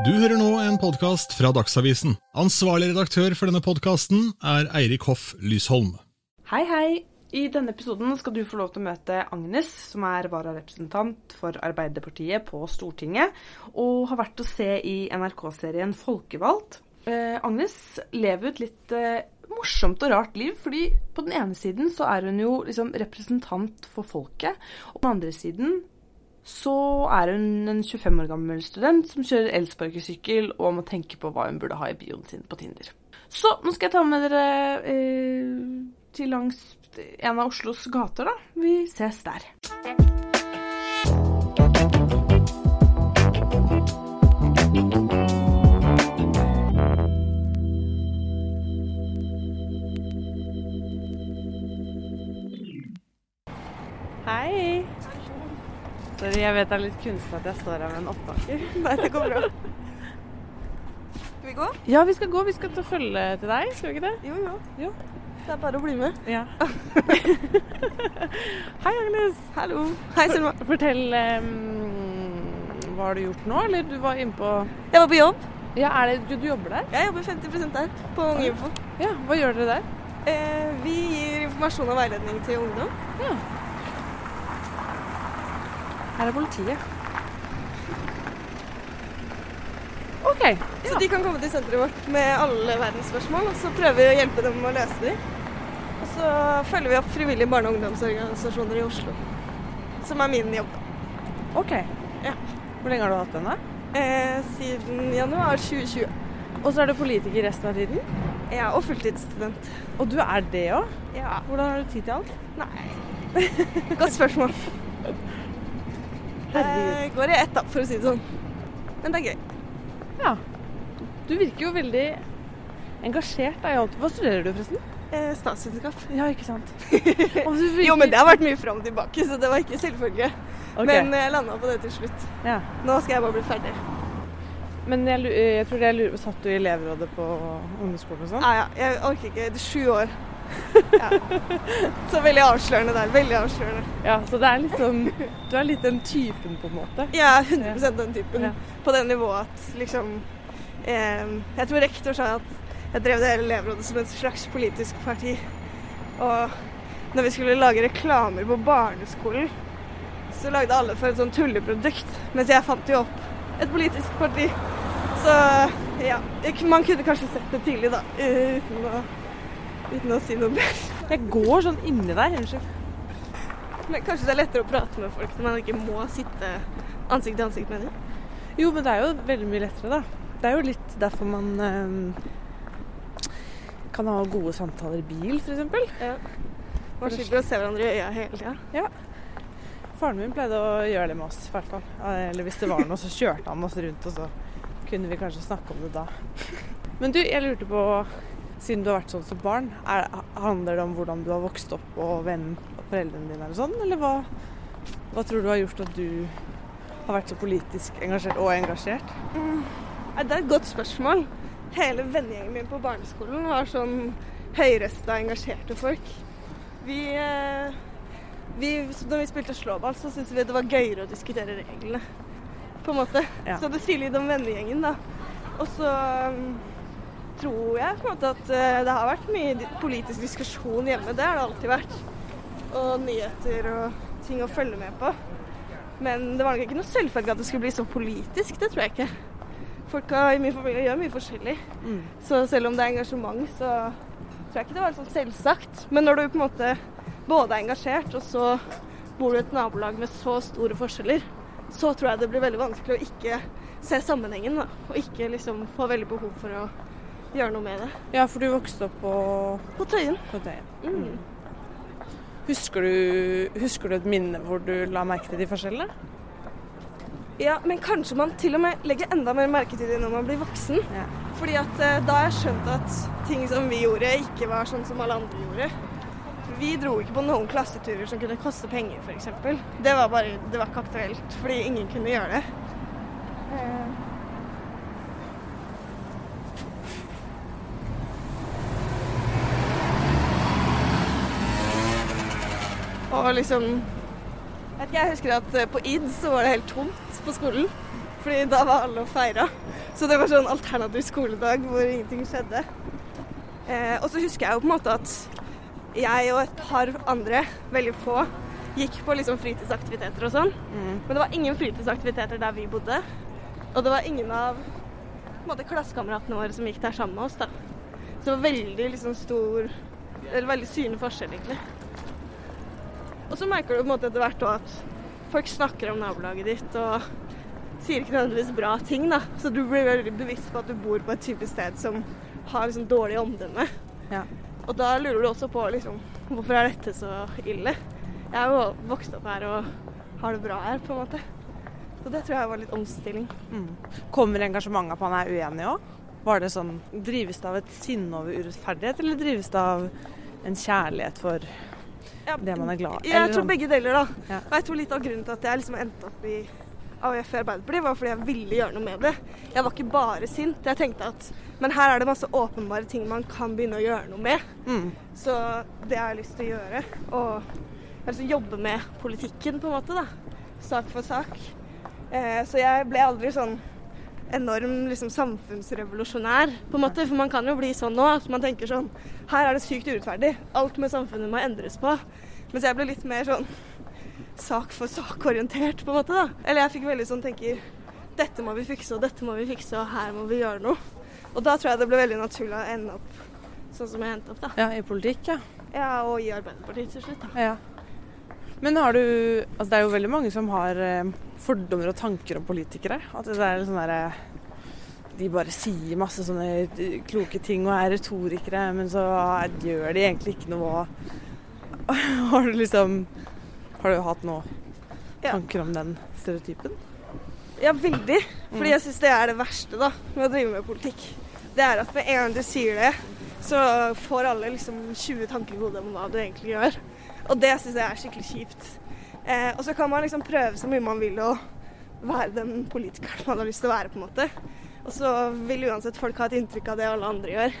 Du hører nå en podkast fra Dagsavisen. Ansvarlig redaktør for denne podkasten er Eirik Hoff Lysholm. Hei, hei. I denne episoden skal du få lov til å møte Agnes, som er vararepresentant for Arbeiderpartiet på Stortinget, og har vært å se i NRK-serien Folkevalgt. Eh, Agnes lever et litt eh, morsomt og rart liv, fordi på den ene siden så er hun jo liksom representant for folket, og på den andre siden så er hun en 25 år gammel student som kjører elsparkesykkel og må tenke på hva hun burde ha i bioen sin på Tinder. Så nå skal jeg ta med dere eh, til langs en av Oslos gater, da. Vi ses der. Hei. Jeg vet det er litt kunstig at jeg står her med en opptaker. Nei, det går bra. Skal vi gå? Ja, vi skal gå. Vi skal ta følge til deg, skal vi ikke det? Jo, jo. Jo. Det er bare å bli med. Ja. Hei, Agnes. Hallo. Hei, Selma. Fortell um, Hva har du gjort nå? Eller du var inne på Jeg var på jobb. Ja, er det, du, du jobber der? Jeg jobber 50% der, på Ungeinfo. Ja, Hva gjør dere der? Eh, vi gir informasjon og veiledning til ungdom. Ja. Her er politiet. OK. Så de kan komme til senteret vårt med alle verdens spørsmål, og så prøver vi å hjelpe dem med å løse dem. Og så følger vi opp frivillige barne- og ungdomsorganisasjoner i Oslo. Som er min jobb. ok. Ja. Hvor lenge har du hatt den? da? Eh, siden januar 2020. Og så er du politiker resten av tiden? Er og fulltidsstudent. Og du er det òg? Ja. Hvordan har du tid til alt? Nei. Godt spørsmål. Jeg går i ett, da, for å si det sånn. Men det er gøy. Ja. Du virker jo veldig engasjert. Da, i alt. Hva studerer du, forresten? Eh, statsvitenskap. Ja, ikke sant? Virker- Jo, men det har vært mye fram og tilbake, så det var ikke selvfølge. Okay. Men jeg landa på det til slutt. ja. Nå skal jeg bare bli ferdig. Men jeg, jeg tror jeg lurer Satt du i elevrådet på ungdomsskolen og sånn? Ja, ja, jeg orker ikke. Det er sju år. Ja. Så veldig avslørende der. Veldig avslørende. Ja, så det er litt sånn Du er litt den typen, på en måte. Ja, er 100 den typen. Ja. På det nivået at liksom eh, Jeg tror rektor sa at jeg drev det hele elevrådet som et slags politisk parti. Og når vi skulle lage reklamer på barneskolen, så lagde alle for et sånn tulleprodukt. Mens jeg fant jo opp et politisk parti. Så ja. Man kunne kanskje sett det tidlig, da. eh, Uten å, uten å si noe mer. Jeg går sånn inni deg. Unnskyld. Men kanskje det er lettere å prate med folk når man ikke må sitte ansikt til ansikt med dem. Jo, men det er jo veldig mye lettere, da. Det er jo litt derfor man eh, kan ha gode samtaler i bil, f.eks. Ja. Man slipper å se hverandre i øya hele tida. Ja. Faren min pleide å gjøre det med oss, i hvert fall. Eller hvis det var noe, så kjørte han oss rundt, og så kunne vi kanskje snakke om det da. Men du, jeg lurte på, siden du har vært sånn som barn, er, handler det om hvordan du har vokst opp og hvem foreldrene dine eller sånn, eller hva, hva tror du har gjort at du har vært så politisk engasjert og engasjert? Mm. Det er et godt spørsmål. Hele vennegjengen min på barneskolen var sånn høyrøsta, engasjerte folk. Vi, eh, vi Når vi spilte slåball, så syntes vi det var gøyere å diskutere reglene. På en måte. Ja. Så det sier litt om vennegjengen, da. Og så um, tror jeg på en måte at eh, det har vært mye politisk diskusjon hjemme. Det har det alltid vært. Og nyheter og ting å følge med på. Men det var nok ikke noe selvfølge at det skulle bli så politisk. Det tror jeg ikke. Folka i min familie gjør mye forskjellig. Mm. Så selv om det er engasjement, så tror jeg ikke det var sånn selvsagt. Men når du på en måte både er engasjert, og så bor du i et nabolag med så store forskjeller, så tror jeg det blir veldig vanskelig å ikke se sammenhengen, da. Og ikke liksom få veldig behov for å gjøre noe med det. Ja, for du vokste opp på, På Tøyen. på Tøyen. Mm. Husker du, husker du et minne hvor du la merke til de forskjellene? Ja, men kanskje man til og med legger enda mer merke til det når man blir voksen. Ja. Fordi at eh, da har jeg skjønt at ting som vi gjorde, ikke var sånn som alle andre gjorde. Vi dro ikke på noen klasseturer som kunne koste penger, f.eks. Det var bare, det var ikke aktuelt, fordi ingen kunne gjøre det. Og liksom vet ikke, Jeg husker at eh, på id så var det helt tomt på skolen. Fordi da var alle og feira. Så det var sånn alternativ skoledag hvor ingenting skjedde. Eh, og så husker jeg jo på en måte at jeg og et par andre, veldig få, gikk på liksom fritidsaktiviteter og sånn. Mm. Men det var ingen fritidsaktiviteter der vi bodde. Og det var ingen av klassekameratene våre som gikk der sammen med oss. da. Så det var veldig liksom stor Eller veldig synlig forskjell, egentlig. Og så merker du på en måte etter hvert at folk snakker om nabolaget ditt og sier ikke nødvendigvis bra ting, da. Så du blir veldig bevisst på at du bor på et type sted som har liksom dårlig omdømme. Ja. Og da lurer du også på liksom hvorfor er dette så ille? Jeg er jo vokst opp her og har det bra her, på en måte. Så det tror jeg var litt omstilling. Mm. Kommer engasjementet på han er uenig òg? Var det sånn Drives det av et sinne over urettferdighet, eller drives det av en kjærlighet for Ja, det man er glad i? Jeg tror begge deler, da. Ja. Og jeg tror litt av grunnen til at jeg liksom endte opp i AUF i Arbeiderpartiet, var fordi jeg ville gjøre noe med det. Jeg var ikke bare sint. Jeg tenkte at men her er det masse åpenbare ting man kan begynne å gjøre noe med. Mm. Så det har jeg lyst til å gjøre. Og jeg har lyst til å jobbe med politikken, på en måte. da. Sak for sak. Eh, så jeg ble aldri sånn enorm liksom, samfunnsrevolusjonær, på en måte. For man kan jo bli sånn nå at man tenker sånn Her er det sykt urettferdig. Alt med samfunnet må endres på. Mens jeg ble litt mer sånn sak for sak-orientert, på en måte. da. Eller jeg fikk veldig sånn tenker Dette må vi fikse, og dette må vi fikse, og her må vi gjøre noe. Og da tror jeg det ble veldig naturlig å ende opp sånn som jeg endte opp, da. Ja, i politikk, ja. Ja, og i Arbeiderpartiet til slutt, da. ja. Men har du Altså det er jo veldig mange som har eh, fordommer og tanker om politikere. At det er sånn derre De bare sier masse sånne eh, kloke ting og er retorikere, men så gjør de egentlig ikke noe. Har du liksom Har du hatt noe Ja. tanker om den stereotypen? Ja, veldig. Fordi Mm. jeg syns det er det verste da, med å drive med politikk. Det er at med en gang du sier det, så får alle liksom 20 tanker i hodet om hva du egentlig gjør. Og det syns jeg er skikkelig kjipt. Eh, og så kan man liksom prøve så mye man vil å være den politikeren man har lyst til å være, på en måte. Og så vil uansett folk ha et inntrykk av det alle andre gjør.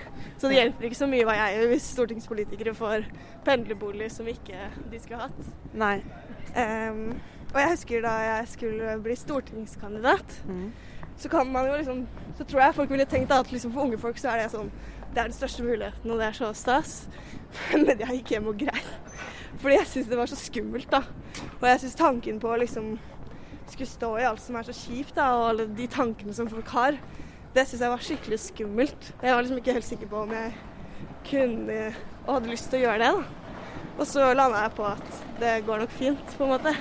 Så det hjelper ikke så mye hva jeg gjør hvis stortingspolitikere får pendlerbolig som ikke de skulle hatt. Nei. Um, og jeg husker da jeg skulle bli stortingskandidat, Mm. så kan man jo liksom Så tror jeg folk ville tenkt at liksom for unge folk så er det sånn Det er den største muligheten, og det er så stas. Men jeg gikk hjem og grein. Fordi jeg syns det var så skummelt, da. Og jeg syns tanken på å liksom skulle stå i alt som er så kjipt, da, og alle de tankene som folk har, det syns jeg var skikkelig skummelt. Jeg var liksom ikke helt sikker på om jeg kunne og hadde lyst til å gjøre det, da. Og så landa jeg på at det går nok fint, på en måte.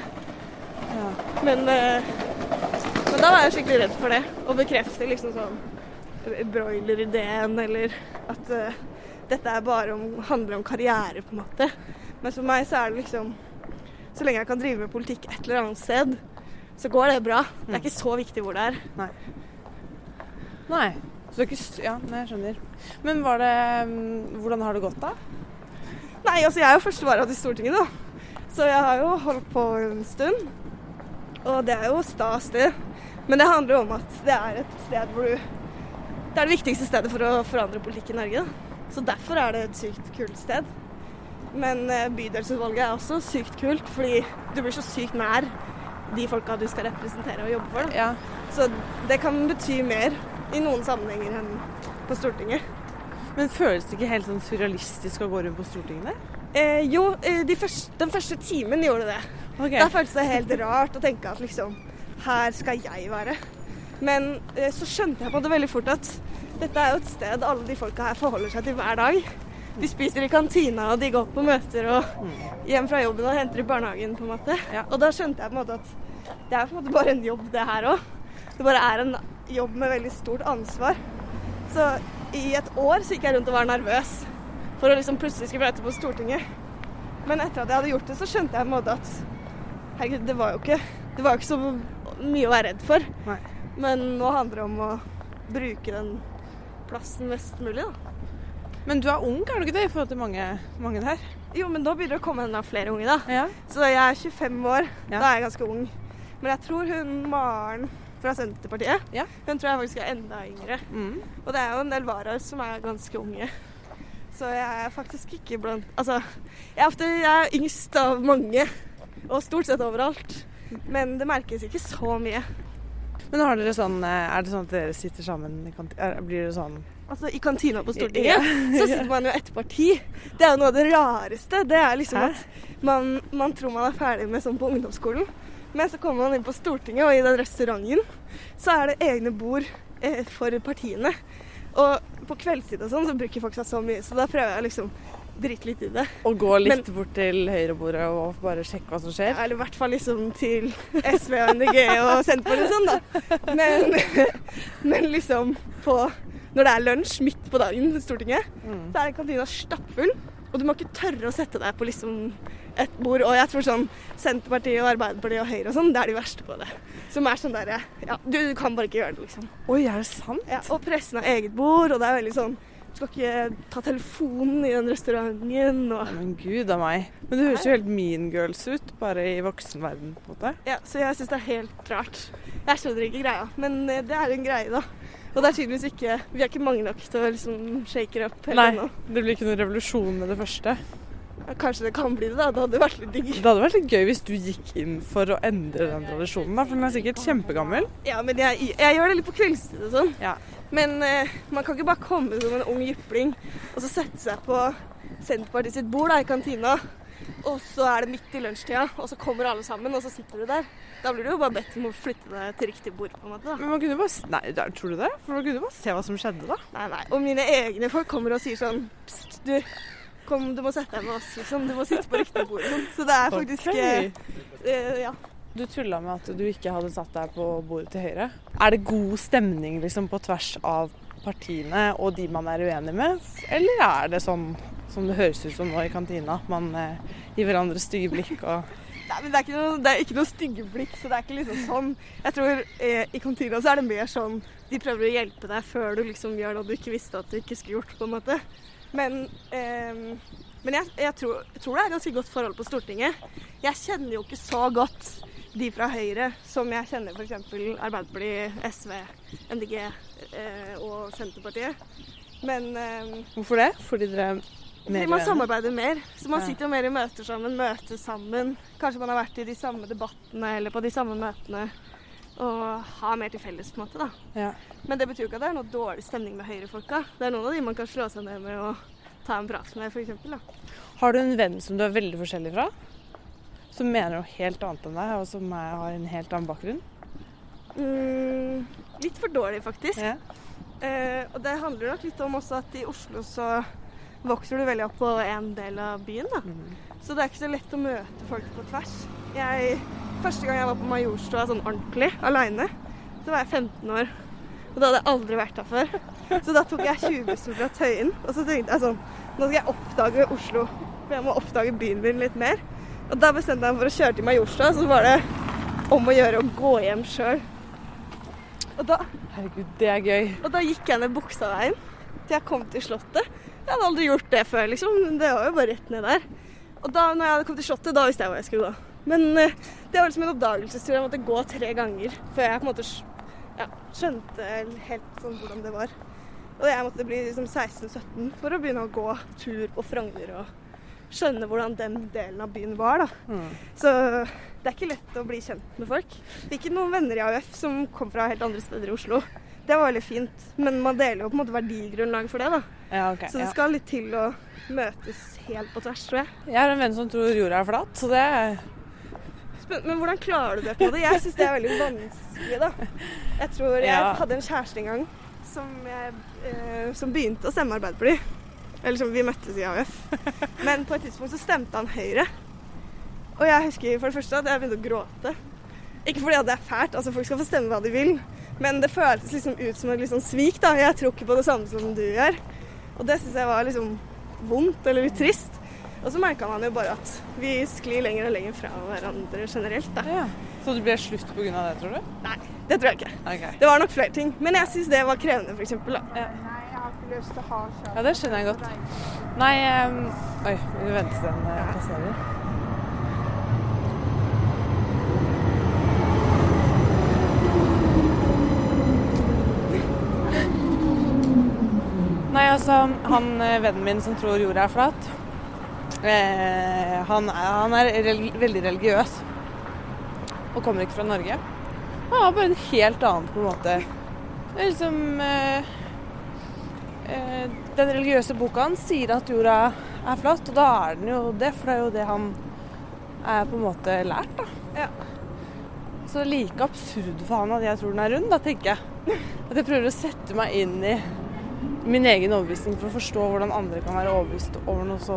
Ja. Men, eh, men da var jeg skikkelig redd for det. Å bekrefte liksom sånn broiler-ideen, eller at eh, dette er bare om, handler om karriere, på en måte. Men for meg så er det liksom Så lenge jeg kan drive med politikk et eller annet sted, så går det bra. Det er ikke så viktig hvor det er. Nei. Så det er ikke Ja, nei, jeg skjønner. Men var det mm, Hvordan har det gått, da? Nei, altså jeg er jo førstevara til Stortinget, da. Så jeg har jo holdt på en stund. Og det er jo stas, det. Men det handler jo om at det er et sted hvor du Det er det viktigste stedet for å forandre politikk i Norge. Da. Så derfor er det et sykt kult sted. Men eh, bydelsutvalget er også sykt kult, fordi du blir så sykt nær de folka du skal representere og jobbe for. Ja. Så det kan bety mer i noen sammenhenger enn på Stortinget. Men føles det ikke helt sånn surrealistisk å gå rundt på Stortinget der? Eh, jo, eh, de første, den første timen gjorde det. Okay. Da føltes det helt rart å tenke at liksom Her skal jeg være. Men eh, så skjønte jeg på det veldig fort at dette er jo et sted alle de folka her forholder seg til hver dag. De spiser i kantina, og de går på møter og hjem fra jobben og henter i barnehagen, på en måte. Ja. Og da skjønte jeg på en måte at det er på en måte bare en jobb, det her òg. Det bare er en jobb med veldig stort ansvar. Så i et år så gikk jeg rundt og var nervøs for å liksom plutselig skulle møte på Stortinget. Men etter at jeg hadde gjort det, så skjønte jeg på en måte at herregud, det var jo ikke, det var ikke så mye å være redd for. Nei. Men nå handler det om å bruke den plassen mest mulig, da. Men du er ung, er du ikke det, i forhold til mange, mange der? Jo, men nå begynner det å komme enda flere unge, da. Ja. Så jeg er 25 år. Ja. Da er jeg ganske ung. Men jeg tror hun Maren fra Senterpartiet, Ja. hun tror jeg faktisk er enda yngre. Mm. Og det er jo en del varaer som er ganske unge. Så jeg er faktisk ikke blant Altså, jeg er ofte jeg er yngst av mange. Og stort sett overalt. Men det merkes ikke så mye. Men har dere sånn, eh, er det sånn at dere sitter sammen i kantina? Blir det sånn Altså, I kantina på Stortinget så sitter man jo ett parti. Det er jo noe av det rareste. Det er liksom Hæ? at man, man tror man er ferdig med sånn på ungdomsskolen, men så kommer man inn på Stortinget, og i den restauranten så er det egne bord eh, for partiene. Og på kveldstid og sånn så bruker folk seg så mye, så da prøver jeg liksom drite litt i det. Og gå litt bort til høyrebordet og bare sjekke hva som skjer? Ja, Eller i hvert fall liksom til SV og MDG og Senterpartiet og sånn, da. Men, men liksom på Når det er lunsj midt på dagen i Stortinget, Mm. så er kantina stappfull. Og du må ikke tørre å sette deg på liksom et bord. Og jeg tror sånn Senterpartiet og Arbeiderpartiet og Høyre og sånn, det er de verste på det. Som er sånn derre Ja, du, du kan bare ikke gjøre det, liksom. Oi, er det sant? Ja, og pressen har eget bord, og det er veldig sånn Du skal ikke ta telefonen i den restauranten og Ja, men gud a meg. Men det høres jo helt mean girls ut, bare i voksenverden på en måte. Ja, så jeg syns det er helt rart. Jeg skjønner ikke greia, men eh, det er en greie, da. Og det er tydeligvis ikke Vi er ikke mange nok til å liksom shake it up Nei, ennå. det blir ikke noen revolusjon med det første. Ja, Kanskje det kan bli det, da. Det hadde vært litt digg. Det hadde vært litt gøy hvis du gikk inn for å endre den tradisjonen, da, for den er sikkert kjempegammel. Ja, men jeg, jeg gjør det litt på kveldstid og sånn. Ja. Men eh, man kan ikke bare komme som en ung jypling og så sette seg på Senterpartiet sitt bord da, i kantina. Og så er det midt i lunsjtida, og så kommer alle sammen, og så sitter du der. Da blir du jo bare bedt om å flytte deg til riktig bord, på en måte. da. Men man kunne bare Nei, da- tror du det? For man kunne bare se hva som skjedde, da. Nei, nei. Og mine egne folk kommer og sier sånn Pst, du. Kom, du må sette deg med oss, liksom. Du må sitte på riktig bord. Sånn. Så det er faktisk Ok. eh, eh, Ja. Du tulla med at du ikke hadde satt deg på bordet til høyre. Er det god stemning liksom på tvers av partiene og de man er uenig med? Eller er det sånn som det høres ut som nå i kantina, man eh, gir hverandre stygge blikk og Nei, men det er ikke noe, det er ikke noe stygge blikk, så det er ikke liksom sånn. Jeg tror eh, i kantina så er det mer sånn De prøver å hjelpe deg før du liksom gjør noe du ikke visste at du ikke skulle gjort, på en måte. Men, eh, men jeg, jeg, tror, jeg tror det er ganske godt forhold på Stortinget. Jeg kjenner jo ikke så godt de fra Høyre som jeg kjenner f.eks. Arbeiderpartiet, SV, MDG eh, og Senterpartiet. Men eh, Hvorfor det? Fordi dere er fordi man samarbeider mer. Så man sitter jo mer i møter sammen, møtes sammen. Kanskje man har vært i de samme debattene eller på de samme møtene. Og har mer til felles, på en måte. da. Ja. Men det betyr jo ikke at det er noe dårlig stemning med høyrefolka. Det er noen av de man kan slå seg ned med og ta en prat med, f.eks. Har du en venn som du er veldig forskjellig fra? Som mener noe helt annet enn deg, og som er, har en helt annen bakgrunn? Mm, litt for dårlig, faktisk. Ja. Eh, og det handler nok litt om også at i Oslo så vokser du veldig opp på en del av byen. da. Mm. Så det er ikke så lett å møte folk på tvers. Jeg, første gang jeg var på Majorstua sånn ordentlig, aleine, så var jeg 15 år. Og da hadde jeg aldri vært der før. Så da tok jeg 20-bussen fra Tøyen. Og så tenkte jeg sånn Nå skal jeg oppdage Oslo. For jeg må oppdage byen min litt mer. Og da bestemte jeg meg for å kjøre til Majorstua, så var det om å gjøre å gå hjem sjøl. Og da Herregud, det er gøy. og da gikk jeg ned Buksaveien til jeg kom til Slottet. Jeg hadde aldri gjort det før, liksom. Det var jo bare rett ned der. Og da når jeg hadde kommet til Slottet, da visste jeg hvor jeg skulle gå. Men eh, det var liksom en oppdagelsestur. Jeg måtte gå tre ganger før jeg på en måte ja, skjønte helt sånn hvordan det var. Og jeg måtte bli liksom 16-17 for å begynne å gå tur på Frogner og skjønne hvordan den delen av byen var, da. Mm. Så det er ikke lett å bli kjent med folk. Fikk ikke noen venner i AUF som kom fra helt andre steder i Oslo. Det var veldig fint, men man deler jo på en måte verdigrunnlag for det, da. Ja, okay, Så det skal litt til å møtes helt på tvers, tror jeg. Jeg har en venn som tror jorda er flat, så det er Men hvordan klarer du det på det? Jeg syns det er veldig vanskelig, da. Jeg tror jeg Ja. hadde en kjæreste en gang som, jeg, eh, som begynte å stemme Arbeiderpartiet. Eller som vi møttes i AUF. Men på et tidspunkt så stemte han Høyre. Og jeg husker for det første at jeg begynte å gråte. Ikke fordi at det er fælt, altså folk skal få stemme hva de vil. Men det føltes liksom ut som et liksom svik, da. Jeg tror ikke på det samme som du gjør. Og det syns jeg var liksom vondt eller litt trist. Og så merka man jo bare at vi sklir lenger og lenger fra hverandre generelt, da. ja. Så det ble slutt pga. det, tror du? Nei, det tror jeg ikke. Okay. Det var nok flere ting. Men jeg syns det var krevende, f.eks. da. Ja, det skjønner jeg godt. Nei um, Oi, vi venter til den eh, passerer. Altså, han eh, vennen min som tror jorda er flat, eh, han han er rel veldig religiøs og kommer ikke fra Norge. Han har bare en helt annen på en måte. Det er liksom eh, eh, Den religiøse boka hans sier at jorda er flat, og da er den jo det, for det er jo det han er på en måte lært, da. Ja. Så det er like absurd for han at jeg tror den er rund, da, tenker jeg. At jeg prøver å sette meg inn i min egen overbevisning for å forstå hvordan andre kan være overbevist over noe så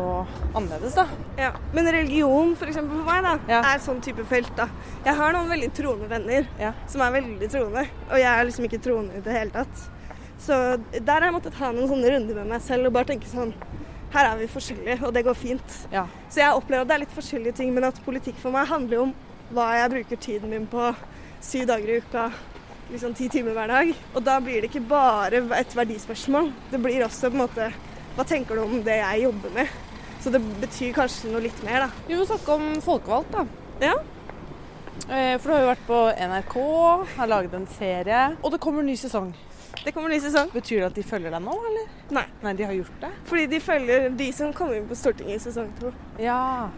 annerledes, da. Ja. Men religion for eksempel for meg da, Ja. er sånn type felt. da. Jeg har noen veldig troende venner Ja. som er veldig troende, og jeg er liksom ikke troende i det hele tatt. Så der har jeg måttet ha noen sånne runder med meg selv og bare tenke sånn Her er vi forskjellige, og det går fint. Ja. Så jeg opplever at det er litt forskjellige ting, men at politikk for meg handler om hva jeg bruker tiden min på syv dager i uka, liksom ti timer hver dag. Og da blir det ikke bare et verdispørsmål. Det blir også på en måte Hva tenker du om det jeg jobber med? Så det betyr kanskje noe litt mer, da. Vi må snakke om folkevalgt, da. Ja. Eh, For du har jo vært på NRK, har laget en serie, og det kommer en ny sesong. Det kommer ny sesong. Betyr det at de følger deg nå, eller? Nei. Nei, de har gjort det? Fordi de følger de som kommer inn på Stortinget i sesong to. Ja.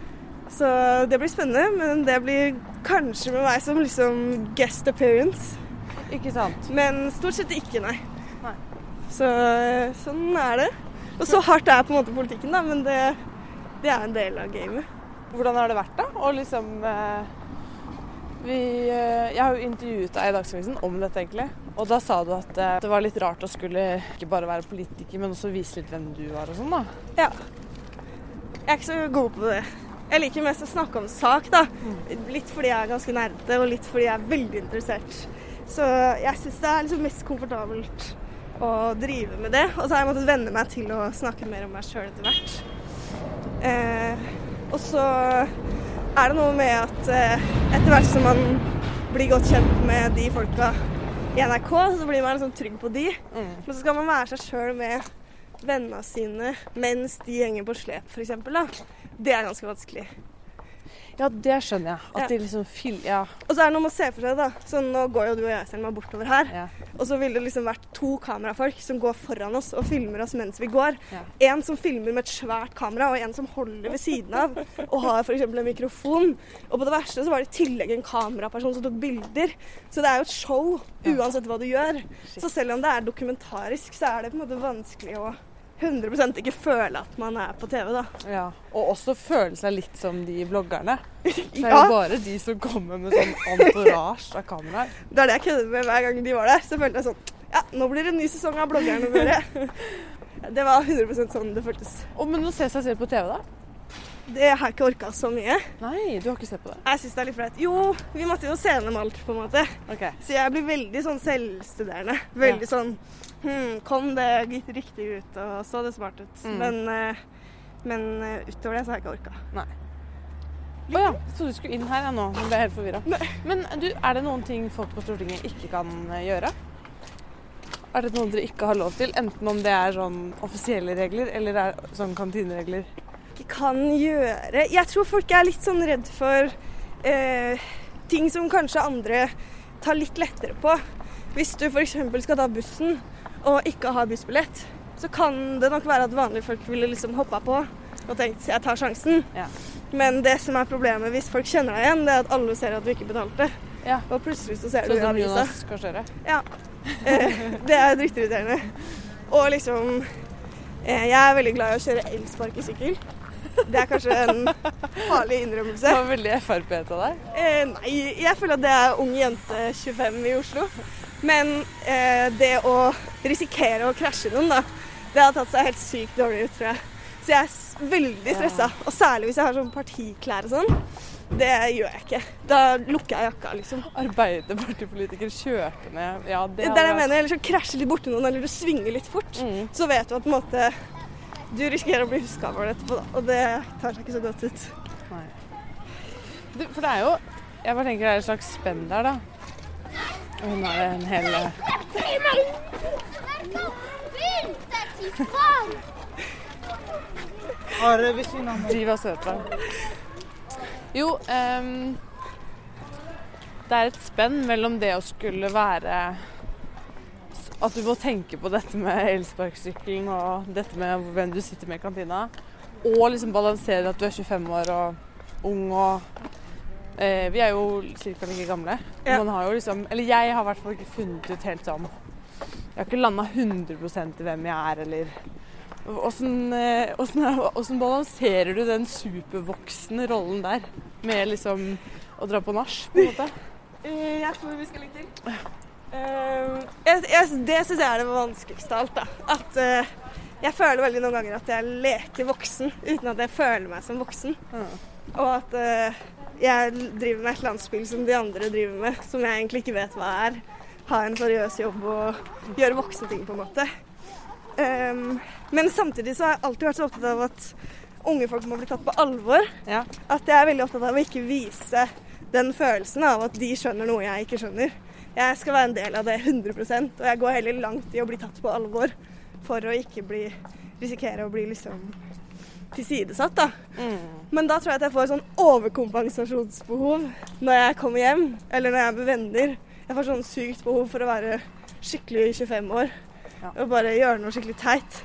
Så det blir spennende, men det blir kanskje med meg som liksom guest appearance. Ikke sant? Men stort sett ikke, nei. Nei. Så sånn er det. Og så hardt er på en måte politikken, da, men det, det er en del av gamet. Hvordan har det vært, da? Og liksom eh, vi, eh, Jeg har jo intervjuet deg i Dagsavisen om dette, egentlig. Og da sa du at eh, det var litt rart å skulle ikke bare være politiker, men også vise litt hvem du var og sånn, da. Ja. Jeg er ikke så god på det. Jeg liker mest å snakke om sak, da. Litt fordi jeg er ganske nerdete, og litt fordi jeg er veldig interessert. Så jeg syns det er liksom mest komfortabelt å drive med det. Og så har jeg måttet venne meg til å snakke mer om meg sjøl etter hvert. Eh, og så er det noe med at eh, etter hvert som man blir godt kjent med de folka i NRK, så blir man liksom trygg på de. Mm. Men så skal man være seg sjøl med vennene sine mens de henger på slep, f.eks. Det er ganske vanskelig. Ja, det skjønner jeg. At Ja. de liksom fyller Ja. Og så er det noe med å se for seg, da. Så nå går jo du og jeg Selma, bortover her. ja. Og så ville det liksom vært to kamerafolk som går foran oss og filmer oss mens vi går. Ja. En som filmer med et svært kamera, og en som holder ved siden av og har f.eks. en mikrofon. Og på det verste så var det i tillegg en kameraperson som tok bilder. Så det er jo et show uansett hva du gjør. Så selv om det er dokumentarisk, så er det på en måte vanskelig å 100% ikke føle at man er på TV, da. ja. Og også føle seg litt som de bloggerne. Det er Ja. jo bare de som kommer med sånn entourage av kameraer. Det er det jeg kødder med hver gang de var der. Så følte jeg sånn Ja, nå blir det en ny sesong av bloggerne dere. Det var 100% sånn det føltes. Og, men å se seg selv på TV, da? Det har jeg ikke orka så mye. Nei, du har ikke sett på det? Jeg syns det er litt flaut. Jo, vi måtte jo se gjennom alt, på en måte. Okay. Så jeg blir veldig sånn selvstuderende. Veldig sånn hm, Kom det gitt riktig ut, og så det smart ut. Mm. Men, eh, men eh, utover det så har jeg ikke orka. Å ja, så du skulle inn her ja, nå. Nå ble jeg helt forvirra. Men du, er det noen ting folk på Stortinget ikke kan eh, gjøre? Er det noe dere ikke har lov til? Enten om det er sånn offisielle regler, eller er sånn kantineregler? Ikke kan gjøre Jeg tror folk er litt sånn redd for eh, ting som kanskje andre tar litt lettere på. Hvis du f.eks. skal ta bussen og ikke har bussbillett, så kan det nok være at vanlige folk ville liksom hoppa på og tenkt jeg tar sjansen. Ja. Men det som er problemet hvis folk kjenner deg igjen, det er at alle ser at du ikke betalte. Ja. Og plutselig så ser du Sånn i som avisa. Gahr Støre? Ja. Eh, det er drittirriterende. Og liksom eh, Jeg er veldig glad i å kjøre elsparkesykkel. Det er kanskje en farlig Det innrømmelse. var veldig Frp av deg. Eh, nei, jeg føler at det er ung jente 25 i Oslo. Men eh, det å risikere å krasje noen, da, det har tatt seg helt sykt dårlig ut, tror jeg. Så jeg er veldig stressa. Og særlig hvis jeg har sånn partiklær og sånn. Det gjør jeg ikke. Da lukker jeg jakka, liksom. Arbeiderpartipolitiker kjørte ned Ja, det Det er det jeg mener. Eller så krasjer litt borti noen, eller du svinger litt fort. Mm. Så vet du at på en måte du risikerer å bli huska for det etterpå, da. Og det tar seg ikke så godt ut. Nei. Du, for det er jo Jeg bare tenker det er et slags spenn der, da. Og hun har en hel eh, Driv og søt deg. Jo, um, det er et spenn mellom det å skulle være At du må tenke på dette med elsparkesykkelen og dette med hvem du sitter med i kantina. Og liksom balansere at du er 25 år og ung og Eh, vi er jo ca. like gamle. Ja. Man har jo liksom Eller jeg har i hvert fall ikke funnet ut helt sånn Jeg har ikke landa 100 i hvem jeg er, eller Åssen eh, åssen- balanserer du den supervoksne rollen der med liksom å dra på nach, på en måte? Eh, Jeg tror vi skal legge til. Eh, jeg, jeg, det syns jeg er det vanskeligste av alt. da. At uh, jeg føler veldig noen ganger at jeg leker voksen uten at jeg føler meg som voksen. Og at uh, jeg driver med et eller annet spill som de andre driver med, som jeg egentlig ikke vet hva er. Ha en seriøs jobb og gjøre voksne ting, på en måte. Um, men samtidig så har jeg alltid vært så opptatt av at unge folk må bli tatt på alvor. Ja. At jeg er veldig opptatt av å ikke vise den følelsen av at de skjønner noe jeg ikke skjønner. Jeg skal være en del av det 100% og jeg går heller langt i å bli tatt på alvor for å ikke bli, risikere å bli liksom tilsidesatt. da. Men da tror jeg at jeg får sånn overkompensasjonsbehov når jeg kommer hjem, eller når jeg er med venner. Jeg får sånn sykt behov for å være skikkelig 25 år Ja. og bare gjøre noe skikkelig teit.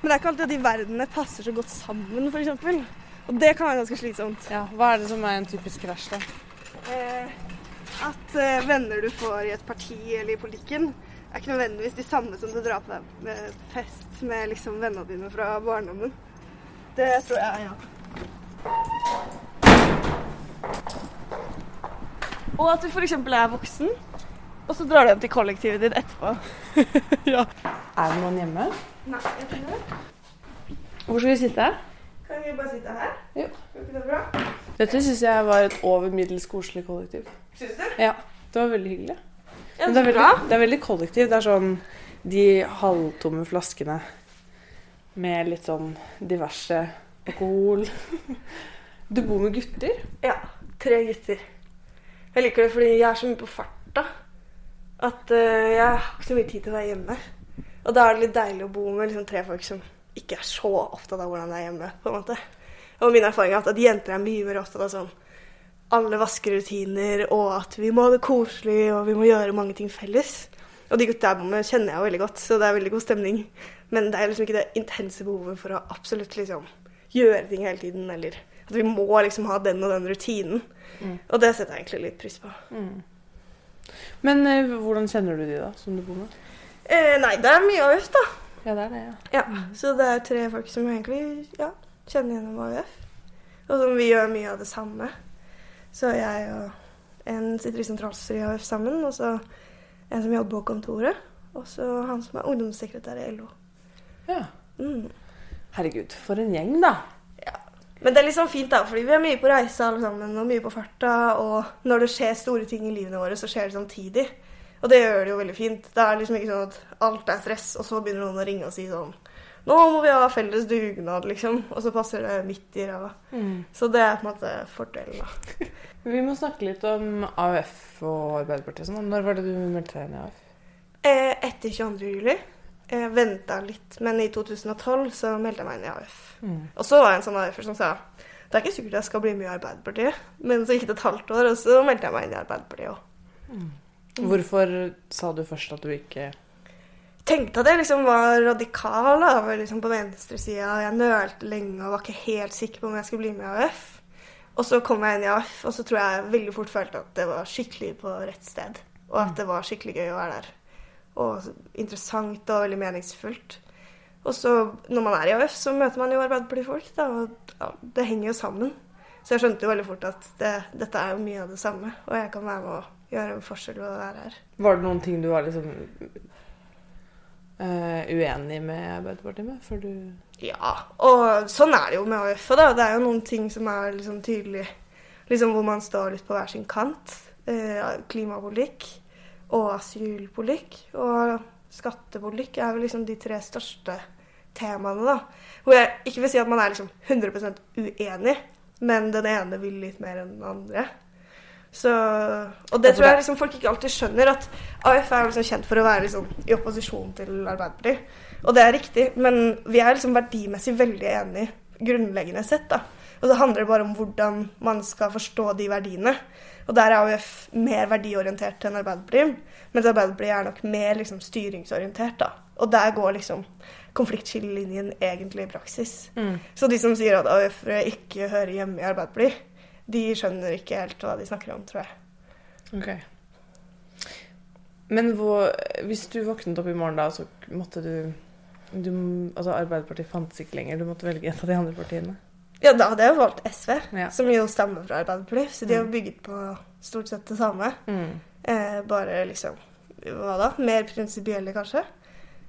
Men det er ikke alltid at de verdenene passer så godt sammen, f.eks. Og det kan være ganske slitsomt. Ja, Hva er det som er en typisk krasj, da? Eh, at uh, venner du får i et parti eller i politikken, er ikke nødvendigvis de samme som du drar på deg med fest med liksom vennene dine fra barndommen. Det tror jeg, ja. Og at du f.eks. er voksen, og så drar du hjem til kollektivet ditt etterpå. Er det noen hjemme? Nei, jeg tror det. Hvor skal vi sitte? Kan vi bare sitte her? Jo. Går ikke det bra? Dette syns jeg var et over middels koselig kollektiv. Syns du? Ja, det var veldig hyggelig. Ja, Men det er veldig, det er veldig kollektiv. Det er sånn de halvtomme flaskene med litt sånn diverse alkohol. Du bor med gutter? Ja. Tre gutter. Jeg liker det fordi jeg er så mye på farta at eh, jeg har ikke så mye tid til å være hjemme. Og da er det litt deilig å bo med liksom, tre folk som ikke er så opptatt av hvordan det er hjemme. på en måte. Og min erfaring er at jenter er mye mer opptatt av sånn alle vaskerutiner, og at vi må ha det koselig, og vi må gjøre mange ting felles. Og de gutta jeg bor med, kjenner jeg jo veldig godt, så det er veldig god stemning. Men det er liksom ikke det intense behovet for å absolutt liksom gjøre ting hele tiden, eller at vi må liksom ha den og den rutinen. Og det setter jeg egentlig litt pris på. Men eh, hvordan kjenner du de, da, som du bor med? Eh, nei, det er mye AUF, da. Ja, det er det, ja. Ja, Så det er tre folk som egentlig ja, kjenner gjennom AUF. Og som vi gjør mye av det samme. Så jeg og en sitter i sentralstyret i AUF sammen, og så en som jobber på kontoret. Og så han som er ungdomssekretær i LO. ja. Mm. Herregud, for en gjeng, da. Ja. Men det er liksom fint, da, fordi vi er mye på reise alle sammen, og mye på farta. Og når det skjer store ting i livene våre, så skjer det samtidig. Og det gjør det jo veldig fint. Det er liksom ikke sånn at alt er stress, og så begynner noen å ringe og si sånn Nå må vi ha felles dugnad, liksom. Og så passer det midt i ræva. Så det er på en måte fordelen, da. Vi må snakke litt om AUF og Arbeiderpartiet. Sånn. Når var det du meldte deg inn i AUF? Eh, etter 22. juli. Jeg venta litt, men i 2012 så meldte jeg meg inn i AUF. Og så var jeg en sånn AUF-er som sa det er ikke sikkert jeg skal bli med i Arbeiderpartiet. Men så gikk det et halvt år, og så meldte jeg meg inn i Arbeiderpartiet òg. Hvorfor sa du først at du ikke tenkte at jeg liksom var radikal, da, var liksom på venstresida. Jeg nølte lenge og var ikke helt sikker på om jeg skulle bli med i AUF. Og så kom jeg inn i AUF, og så tror jeg veldig fort følte at det var skikkelig på rett sted. Og at det var skikkelig gøy å være der. Og interessant og veldig meningsfullt. Og så når man er i AUF, så møter man jo Arbeiderpartifolk, ja, det henger jo sammen. Så jeg skjønte jo veldig fort at det, dette er jo mye av det samme, og jeg kan være med å gjøre en forskjell ved å være her. Var det noen ting du var liksom eh, uenig med Arbeiderpartiet med for du Ja, og sånn er det jo med AUF. Da. Det er jo noen ting som er liksom tydelig, liksom hvor man står litt på hver sin kant. Uh, klimapolitikk og asylpolitikk og skattepolitikk er vel liksom de tre største temaene, da. Hvor jeg ikke vil si at man er liksom 100% uenig, men den ene vil litt mer enn den andre. Så, og det tror jeg liksom folk ikke alltid skjønner, at AUF er liksom kjent for å være liksom i opposisjon til Arbeiderpartiet. Og det er riktig, men vi er liksom verdimessig veldig enige, grunnleggende sett. da. Og så handler det bare om hvordan man skal forstå de verdiene. Og der er AUF mer verdiorientert enn Arbeiderpartiet, mens Arbeiderpartiet er nok mer liksom styringsorientert. da. Og der går liksom konfliktskillelinjen egentlig i praksis. Så de som sier at AUF-ere ikke hører hjemme i Arbeiderpartiet, de skjønner ikke helt hva de snakker om, tror jeg. Ok. Men hvor, hvis du våknet opp i morgen da, så måtte du, du Altså Arbeiderpartiet fantes ikke lenger, du måtte velge et av de andre partiene. Ja, da hadde jeg jo valgt SV, Ja. som jo stammer fra Arbeiderpartiet. Så de har Mm. bygget på stort sett det samme. Mm. Eh, bare liksom Hva da? Mer prinsipielle, kanskje.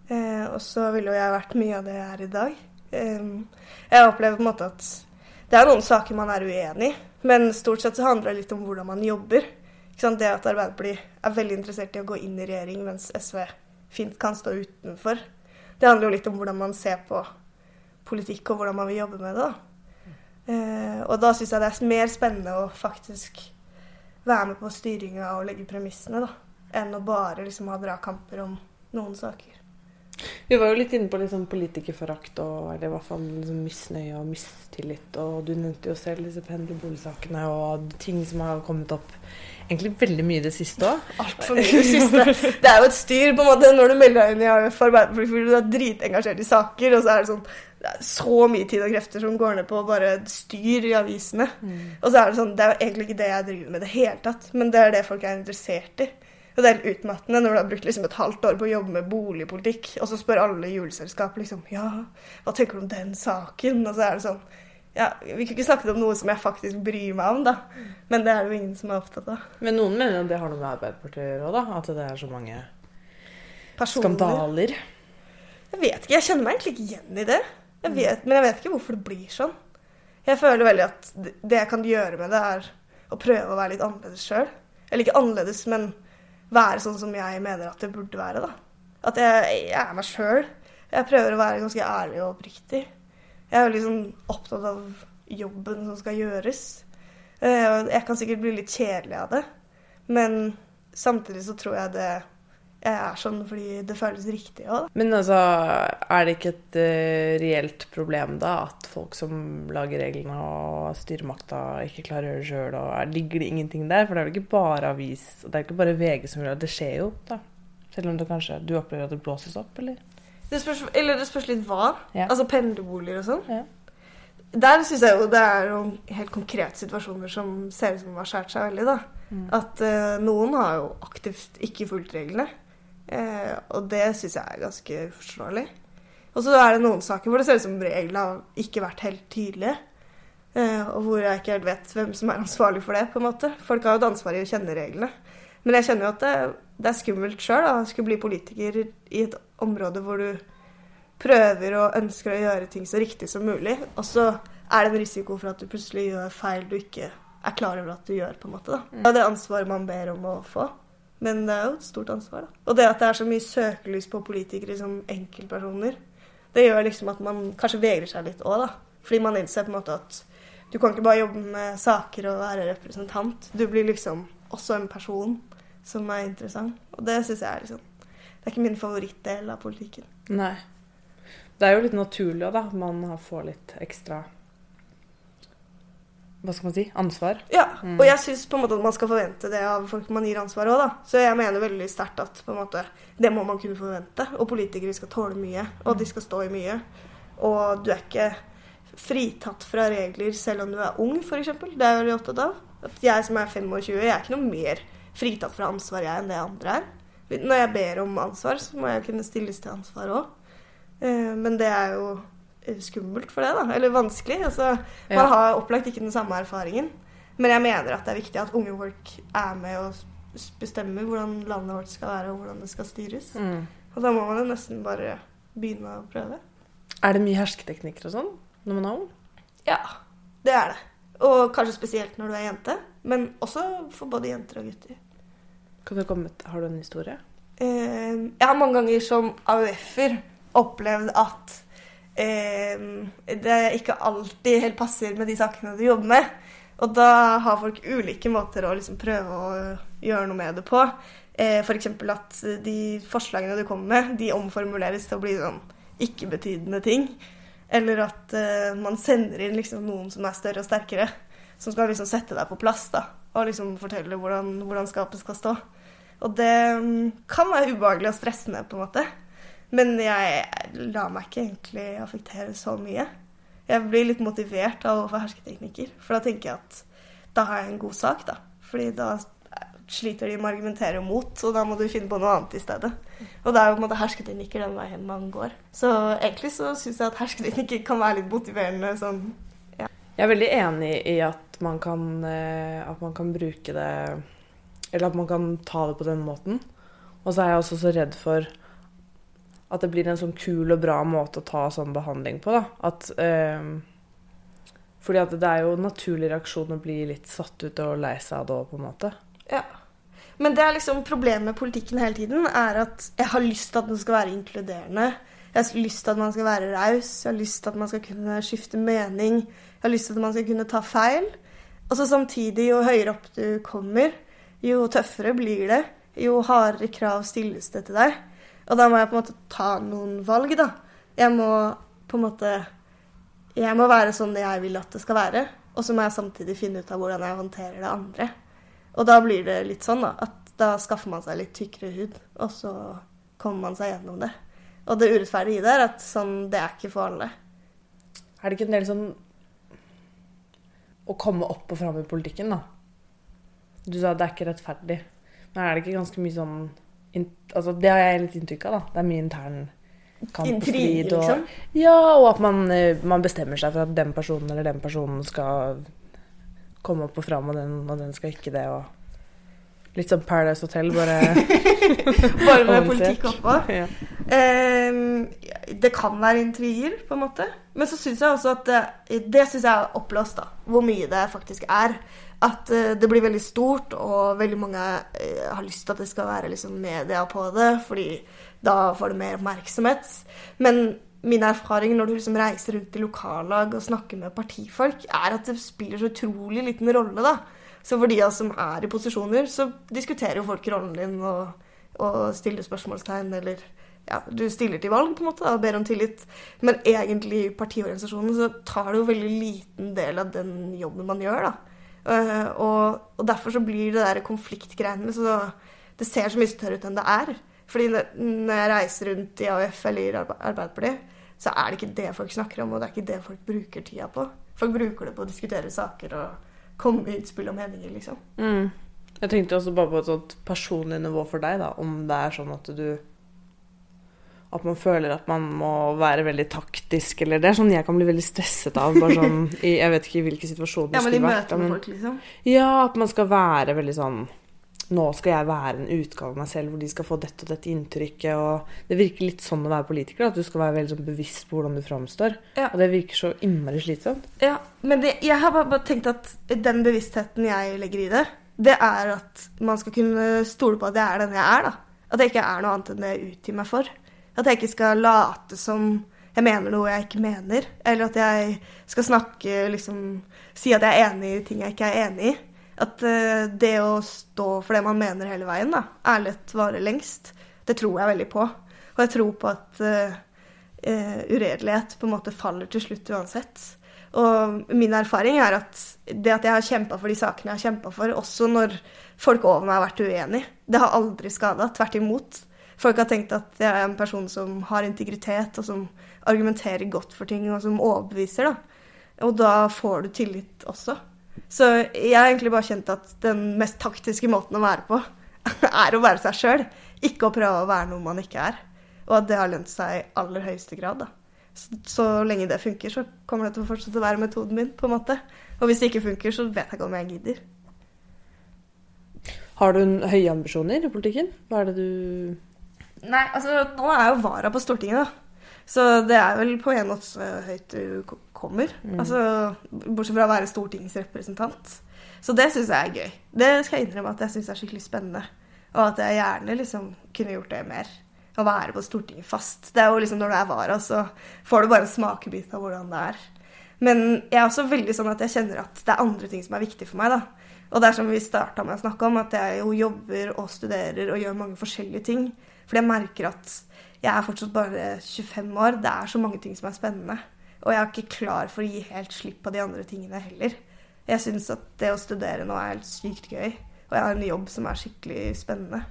Eh, og så ville jo jeg vært mye av det jeg er i dag. Eh, jeg opplever på en måte at det er noen saker man er uenig i, men stort sett så handler det litt om hvordan man jobber. Det at Arbeiderpartiet er veldig interessert i å gå inn i regjering, mens SV fint kan stå utenfor. Det handler jo litt om hvordan man ser på politikk, og hvordan man vil jobbe med det. da. Eh, og da syns jeg det er mer spennende å faktisk være med på styringa og legge premissene, da. Enn å bare liksom ha dragkamper om noen saker. Vi var jo litt inne på sånn politikerforakt og eller i hvert fall liksom misnøye og mistillit. Og du nevnte jo selv disse pendlerboligsakene og ting som har kommet opp egentlig veldig mye det siste òg. Altfor mye det siste. Det er jo et styr på en måte når du melder deg inn i AUF Arbeiderpartiet fordi du er dritengasjert i saker, og så er det sånn det er så mye tid og krefter som går ned på bare styr i avisene. Og så er det sånn Det er jo egentlig ikke det jeg driver med i det hele tatt, men det er det folk er interessert i. Og det er helt utmattende når du har brukt liksom et halvt år på å jobbe med boligpolitikk, og så spør alle juleselskap liksom Ja, hva tenker du om den saken? Og så er det sånn Ja, vi kunne ikke snakket om noe som jeg faktisk bryr meg om, da. Men det er det jo ingen som er opptatt av. Men noen mener at det har noe med Arbeiderpartiet å gjøre da. At det er så mange Personer. skandaler. Jeg vet ikke, jeg kjenner meg egentlig ikke igjen i det. Jeg vet, men jeg vet ikke hvorfor det blir sånn. Jeg føler veldig at det det jeg kan gjøre med det, er å prøve å være litt annerledes sjøl. Eller ikke annerledes, men være sånn som jeg mener at det burde være. da. At jeg, jeg er meg sjøl. Jeg prøver å være ganske ærlig og oppriktig. Jeg er jo liksom opptatt av jobben som skal gjøres. Eh, Jeg kan sikkert bli litt kjedelig av det, men samtidig så tror jeg det jeg er sånn fordi det føles riktig òg. Men altså, er det ikke et uh, reelt problem da at folk som lager reglene og styremakta ikke klarer å gjøre det sjøl, og er, ligger det ingenting der? For det er vel ikke bare avis, og det er ikke bare VG som gjør det, det skjer jo, da. Selv om det kanskje du opplever at det blåses opp, eller? Det spørs, eller det spørs litt hva. Ja. Altså pendlerboliger og sånn. Ja. Der syns jeg jo det er noen helt konkrete situasjoner som ser ut som har skåret seg veldig. da. Mm. At uh, noen har jo aktivt ikke fulgt reglene. Eh, og det syns jeg er ganske uforståelig. Og så er det noen saker hvor det ser ut som reglene har ikke vært helt tydelige. Eh, og hvor jeg ikke helt vet hvem som er ansvarlig for det. på en måte. Folk har jo et ansvar i å kjenne reglene. Men jeg kjenner jo at det, det er skummelt sjøl å skulle bli politiker i et område hvor du prøver og ønsker å gjøre ting så riktig som mulig, og så er det en risiko for at du plutselig gjør feil du ikke er klar over at du gjør. på en måte. da. Det er det ansvaret man ber om å få. Men det er jo et stort ansvar. da. Og det at det er så mye søkelys på politikere som enkeltpersoner, det gjør liksom at man kanskje vegrer seg litt òg, da. Fordi man innser på en måte at du kan ikke bare jobbe med saker og være representant. Du blir liksom også en person som er interessant. Og det syns jeg er liksom Det er ikke min favorittdel av politikken. Nei. Det er jo litt naturlig òg, da. Man får litt ekstra Hva skal man si? Ansvar. Ja, Mm. og jeg syns på en måte at man skal forvente det av folk man gir ansvar òg, da. Så jeg mener veldig sterkt at på en måte, det må man kunne forvente. Og politikere skal tåle mye, og de skal stå i mye. Og du er ikke fritatt fra regler selv om du er ung, f.eks. Det er jeg veldig opptatt av. At jeg som er 25, jeg er ikke noe mer fritatt fra ansvar jeg enn det andre er. Når jeg ber om ansvar, så må jeg kunne stilles til ansvar òg. Men det er jo eh, skummelt for det, da. Eller vanskelig. Altså, Ja. man har opplagt ikke den samme erfaringen. Men jeg mener at det er viktig at unge folk er med og bestemmer hvordan landet vårt skal være, og hvordan det skal styres. Mm. Og da må man jo nesten bare begynne å prøve. Er det mye hersketeknikker og sånn når man er ung? Ja, det er det. Og kanskje spesielt når du er jente. Men også for både jenter og gutter. Kan du komme, har du en historie? Eh, jeg har mange ganger som AUF-er opplevd at eh, det ikke alltid helt passer med de sakene du jobber med. Og da har folk ulike måter å liksom prøve å gjøre noe med det på. Eh, F.eks. at de forslagene du kommer med, de omformuleres til å bli sånn ikke-betydende ting. Eller at eh, man sender inn liksom noen som er større og sterkere. Som skal liksom sette deg på plass da, og liksom fortelle hvordan, hvordan skapet skal stå. Og det mm, kan være ubehagelig og stressende, på en måte. Men jeg lar meg ikke egentlig affektere så mye. Jeg blir litt motivert av å få hersketeknikker. For da tenker jeg at da har jeg en god sak, da. Fordi da sliter de med å argumentere mot, og da må du finne på noe annet i stedet. Og det er jo på en måte hersketeknikker den veien man går. Så egentlig så syns jeg at hersketeknikker kan være litt motiverende sånn ja. Jeg er veldig enig i at man kan, eh, at man kan bruke det Eller at man kan ta det på den måten. Og så er jeg også så redd for at det blir en sånn kul og bra måte å ta sånn behandling på, da. At eh, Fordi at det er jo en naturlig reaksjon å bli litt satt ut og lei seg av det òg, på en måte. Ja. Men det er liksom problemet med politikken hele tiden, er at jeg har lyst til at den skal være inkluderende. Jeg har lyst til at man skal være raus, jeg har lyst til at man skal kunne skifte mening. Jeg har lyst til at man skal kunne ta feil. Og så samtidig, jo høyere opp du kommer, jo tøffere blir det. Jo hardere krav stilles det til deg. Og da må jeg på en måte ta noen valg, da. Jeg må på en måte Jeg må være sånn jeg vil at det skal være. Og så må jeg samtidig finne ut av hvordan jeg håndterer det andre. Og da blir det litt sånn da, at da skaffer man seg litt tykkere hud, og så kommer man seg gjennom det. Og det urettferdige i det er at sånn, det er ikke for alle. Er det ikke en del sånn å komme opp og fram i politikken, da? Du sa det er ikke rettferdig. Men er det ikke ganske mye sånn altså Det har jeg litt inntrykk av, da. Det er mye intern kamp og strid. Og, liksom? Ja, og at man, eh, man, bestemmer seg for at den personen eller den personen skal komme opp og fram, og den, og den skal ikke det. og Litt som Paradise Hotel, bare Bare med politikk oppå. Ja. Um, det kan være intriger, på en måte. Men så syns jeg også at det, det synes jeg er oppblåst, da. Hvor mye det faktisk er. At uh, det blir veldig stort, og veldig mange uh, har lyst til at det skal være liksom, media på det, fordi da får det mer oppmerksomhet. Men min erfaring når du liksom reiser rundt i lokallag og snakker med partifolk, er at det spiller så utrolig liten rolle, da. Så for de av oss som er i posisjoner, så diskuterer jo folk rollen din og, og stiller spørsmålstegn, eller ja, du stiller til valg på en måte og ber om tillit. Men egentlig i partiorganisasjonen så tar det jo veldig liten del av den jobben man gjør, da. Uh, og, og, derfor så blir det der konfliktgreiene så Det ser så mye større ut enn det er. Fordi når jeg reiser rundt i AUF eller Arbeiderpartiet, så er det ikke det folk snakker om, og det er ikke det folk bruker tida på. Folk bruker det på å diskutere saker og komme med utspill og meninger, liksom. Mm. Jeg tenkte også bare på et sånt personlig nivå for deg, da. Om det er sånn at du At man føler at man må være veldig taktisk, eller Det er sånn jeg kan bli veldig stresset av. Bare sånn i, Jeg vet ikke i hvilken situasjon det ja, skulle vært. Ja, men i møte med folk, liksom? Ja, at man skal være veldig sånn nå skal jeg være en utgave av meg selv hvor de skal få dette og dette inntrykket. og Det virker litt sånn å være politiker, at du skal være veldig sånn bevisst på hvordan du framstår. Ja. Og det virker så innmari slitsomt. Ja, men det, jeg har bare tenkt at den bevisstheten jeg legger i det, det er at man skal kunne stole på at jeg er den jeg er. da. At jeg ikke er noe annet enn det jeg utgir meg for. At jeg ikke skal late som jeg mener noe jeg ikke mener. Eller at jeg skal snakke liksom Si at jeg er enig i ting jeg ikke er enig i. At uh, det å stå for det man mener hele veien, da, ærlighet varer lengst. Det tror jeg veldig på. Og jeg tror på at uh, uh, uredelighet på en måte faller til slutt uansett. Og min erfaring er at det at jeg har kjempa for de sakene jeg har kjempa for, også når folk over meg har vært uenig, det har aldri skada. Tvert imot. Folk har tenkt at jeg er en person som har integritet, og som argumenterer godt for ting, og som overbeviser. da. Og da får du tillit også. Så jeg har egentlig bare kjent at den mest taktiske måten å være på, er å være seg sjøl. Ikke å prøve å være noe man ikke er. Og at det har lønt seg i aller høyeste grad. da. Så, så, lenge det funker, så kommer det til å fortsette å være metoden min. på en måte. Og hvis det ikke funker, så vet jeg ikke om jeg gidder. Har du høye ambisjoner i politikken? Hva er det du Nei, altså nå er jeg jo vara på Stortinget, da. Så det er vel på en måte så høyt du kommer. Mm. Altså, bortsett fra å være stortingsrepresentant. Så det syns jeg er gøy. Det skal jeg innrømme at jeg syns er skikkelig spennende. Og at jeg gjerne liksom kunne gjort det mer. Å være på Stortinget fast. Det er jo liksom Når du er vara, så får du bare en smakebit av hvordan det er. Men jeg er også veldig sånn at jeg kjenner at det er andre ting som er viktig for meg. da. Og det er som vi starta med å snakke om, at jeg jo jobber og studerer og gjør mange forskjellige ting. Fordi jeg merker at jeg er fortsatt bare 25 år. Det er så mange ting som er spennende. Og jeg er ikke klar for å gi helt slipp på de andre tingene heller. Jeg syns at det å studere nå er helt sykt gøy. Og jeg har en jobb som er skikkelig spennende.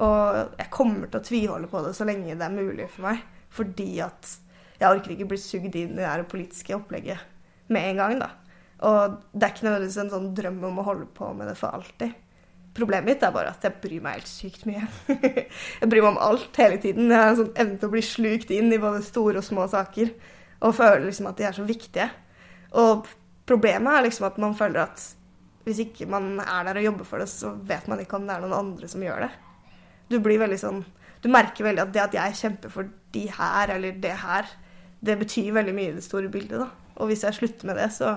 Og jeg kommer til å tviholde på det så lenge det er mulig for meg. Fordi at jeg orker ikke bli sugd inn i det politiske opplegget med en gang, da. Og det er ikke nødvendigvis en sånn drøm om å holde på med det for alltid. Problemet mitt er bare at jeg bryr meg helt sykt mye. jeg bryr meg om alt hele tiden. Jeg har en sånn evne til å bli slukt inn i både store og små saker. Og føler liksom at de er så viktige. Og problemet er liksom at man føler at hvis ikke man er der og jobber for det, så vet man ikke om det er noen andre som gjør det. Du blir veldig sånn Du merker veldig at det at jeg kjemper for de her eller det her, det betyr veldig mye i det store bildet, da. Og hvis jeg slutter med det, så